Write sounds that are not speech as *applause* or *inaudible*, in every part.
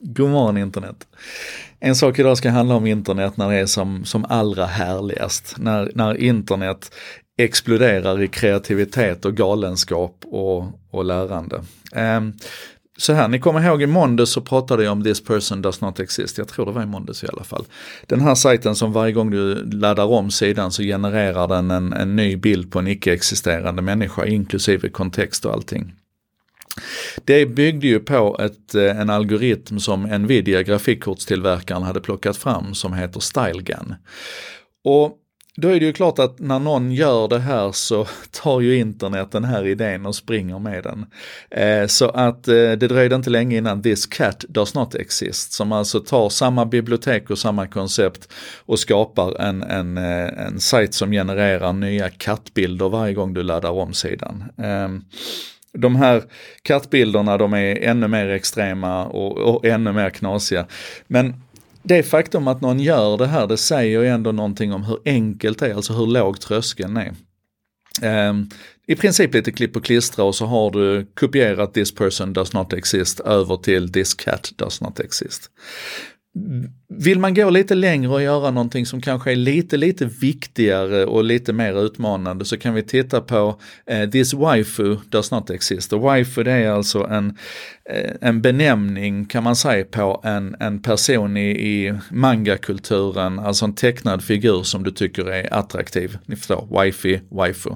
God morgon internet. En sak idag ska handla om internet när det är som, som allra härligast. När, när internet exploderar i kreativitet och galenskap och, och lärande. Um, så här, ni kommer ihåg i måndags så pratade jag om this person does not exist. Jag tror det var i måndags i alla fall. Den här sajten som varje gång du laddar om sidan så genererar den en, en ny bild på en icke-existerande människa inklusive kontext och allting. Det byggde ju på ett, eh, en algoritm som Nvidia, grafikkortstillverkaren, hade plockat fram som heter StyleGAN. Och då är det ju klart att när någon gör det här så *laughs* tar ju internet den här idén och springer med den. Eh, så att eh, det dröjde inte länge innan This Cat Does Not Exist, som alltså tar samma bibliotek och samma koncept och skapar en, en, eh, en sajt som genererar nya kattbilder varje gång du laddar om sidan. Ehm, de här kattbilderna de är ännu mer extrema och, och ännu mer knasiga. Men det faktum att någon gör det här, det säger ju ändå någonting om hur enkelt det är, alltså hur låg tröskeln är. Um, I princip lite klipp och klistra och så har du kopierat this person does not exist över till this cat does not exist. Vill man gå lite längre och göra någonting som kanske är lite, lite viktigare och lite mer utmanande så kan vi titta på eh, This Waifu Does Not Exist. Och waifu det är alltså en, eh, en benämning kan man säga på en, en person i, i mangakulturen, alltså en tecknad figur som du tycker är attraktiv. Ni förstår, wifi, waifu.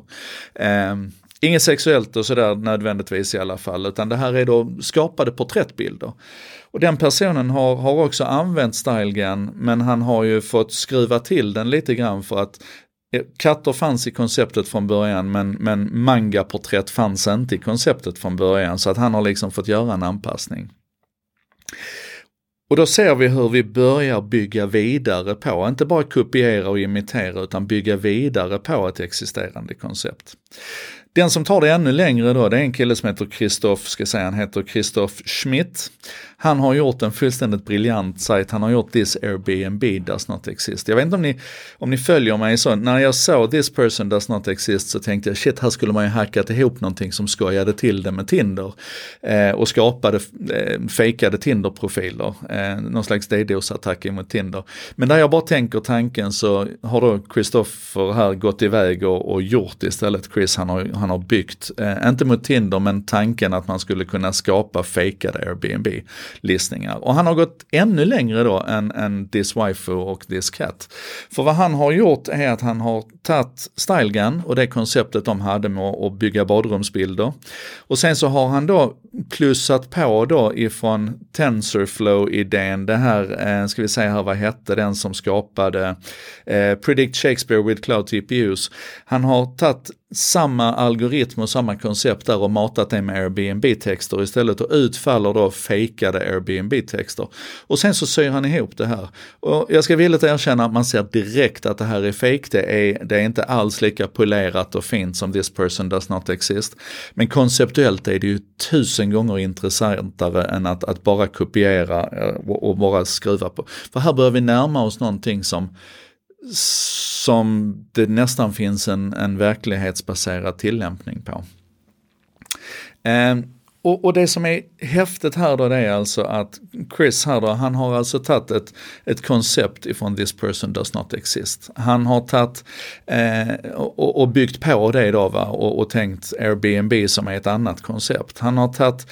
Eh, Inget sexuellt och sådär nödvändigtvis i alla fall, utan det här är då skapade porträttbilder. Och den personen har, har också använt StyleGAN, men han har ju fått skruva till den lite grann för att eh, Katter fanns i konceptet från början men, men mangaporträtt fanns inte i konceptet från början så att han har liksom fått göra en anpassning. Och då ser vi hur vi börjar bygga vidare på, inte bara kopiera och imitera utan bygga vidare på ett existerande koncept. Den som tar det ännu längre då, det är en kille som heter Christoph, ska säga, han heter Christoph Schmidt. Han har gjort en fullständigt briljant sajt, han har gjort This Airbnb does not exist. Jag vet inte om ni, om ni följer mig så, när jag såg This person does not exist så tänkte jag shit, här skulle man ju hackat ihop någonting som skojade till det med Tinder. Eh, och skapade eh, fejkade Tinder-profiler, eh, Eh, någon slags DDoS-attack mot Tinder. Men där jag bara tänker tanken så har då Christopher här gått iväg och, och gjort istället, Chris han har han har byggt, eh, inte mot Tinder men tanken att man skulle kunna skapa fejkade Airbnb-listningar. Och han har gått ännu längre då än, än This Waifu och This Cat. För vad han har gjort är att han har tagit StyleGun och det konceptet de hade med att bygga badrumsbilder. Och sen så har han då plussat på då ifrån TensorFlow i idén. det här, eh, ska vi säga här, vad hette den som skapade eh, Predict Shakespeare with Cloud TPUs. Han har tagit samma algoritm och samma koncept där och matat det med Airbnb-texter istället och utfaller då fejkade Airbnb-texter. Och sen så syr han ihop det här. Och jag ska villigt erkänna att man ser direkt att det här är fejk. Det är, det är inte alls lika polerat och fint som this person does not exist. Men konceptuellt är det ju tusen gånger intressantare än att, att bara kopiera eh, och, och bara skruva på. För här börjar vi närma oss någonting som som det nästan finns en, en verklighetsbaserad tillämpning på. Eh, och, och, det som är häftigt här då det är alltså att Chris här då, han har alltså tagit ett, ett koncept ifrån this person does not exist. Han har tagit eh, och, och, byggt på det då va och, och tänkt Airbnb som är ett annat koncept. Han har tagit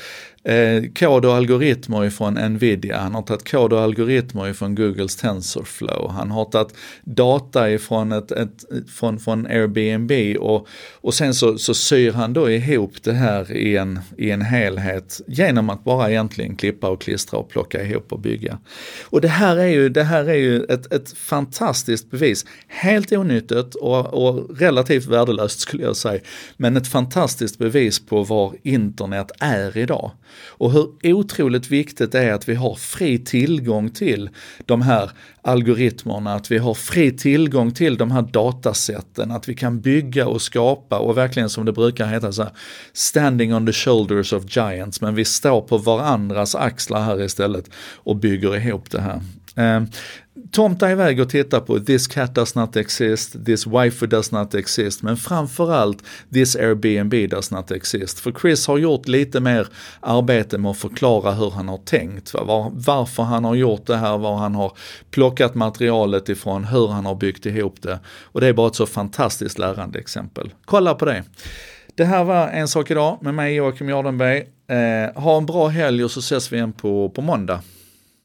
eh, kod och algoritmer ifrån Nvidia, han har tagit kod och algoritmer ifrån Googles TensorFlow, han har tagit data ifrån ett, ett, från, från Airbnb och, och sen så, så syr han då ihop det här i en, i en helhet genom att bara egentligen klippa och klistra och plocka ihop och bygga. Och det här är ju, det här är ju ett, ett fantastiskt bevis, helt onyttigt och, och relativt värdelöst skulle jag säga, men ett fantastiskt bevis på var internet är idag. Och hur otroligt viktigt det är att vi har fri tillgång till de här algoritmerna, att vi har fri tillgång till de här datasätten, att vi kan bygga och skapa och verkligen som det brukar heta så här, standing on the shoulders of giants, men vi står på varandras axlar här istället och bygger ihop det här. Eh, tomta iväg och titta på This cat does not exist, This wife does not exist, men framförallt This Airbnb does not exist. För Chris har gjort lite mer arbete med att förklara hur han har tänkt, var, varför han har gjort det här, var han har plockat materialet ifrån, hur han har byggt ihop det. Och det är bara ett så fantastiskt lärande exempel. Kolla på det. Det här var En sak idag med mig Joakim Jardenberg. Eh, ha en bra helg och så ses vi igen på, på måndag.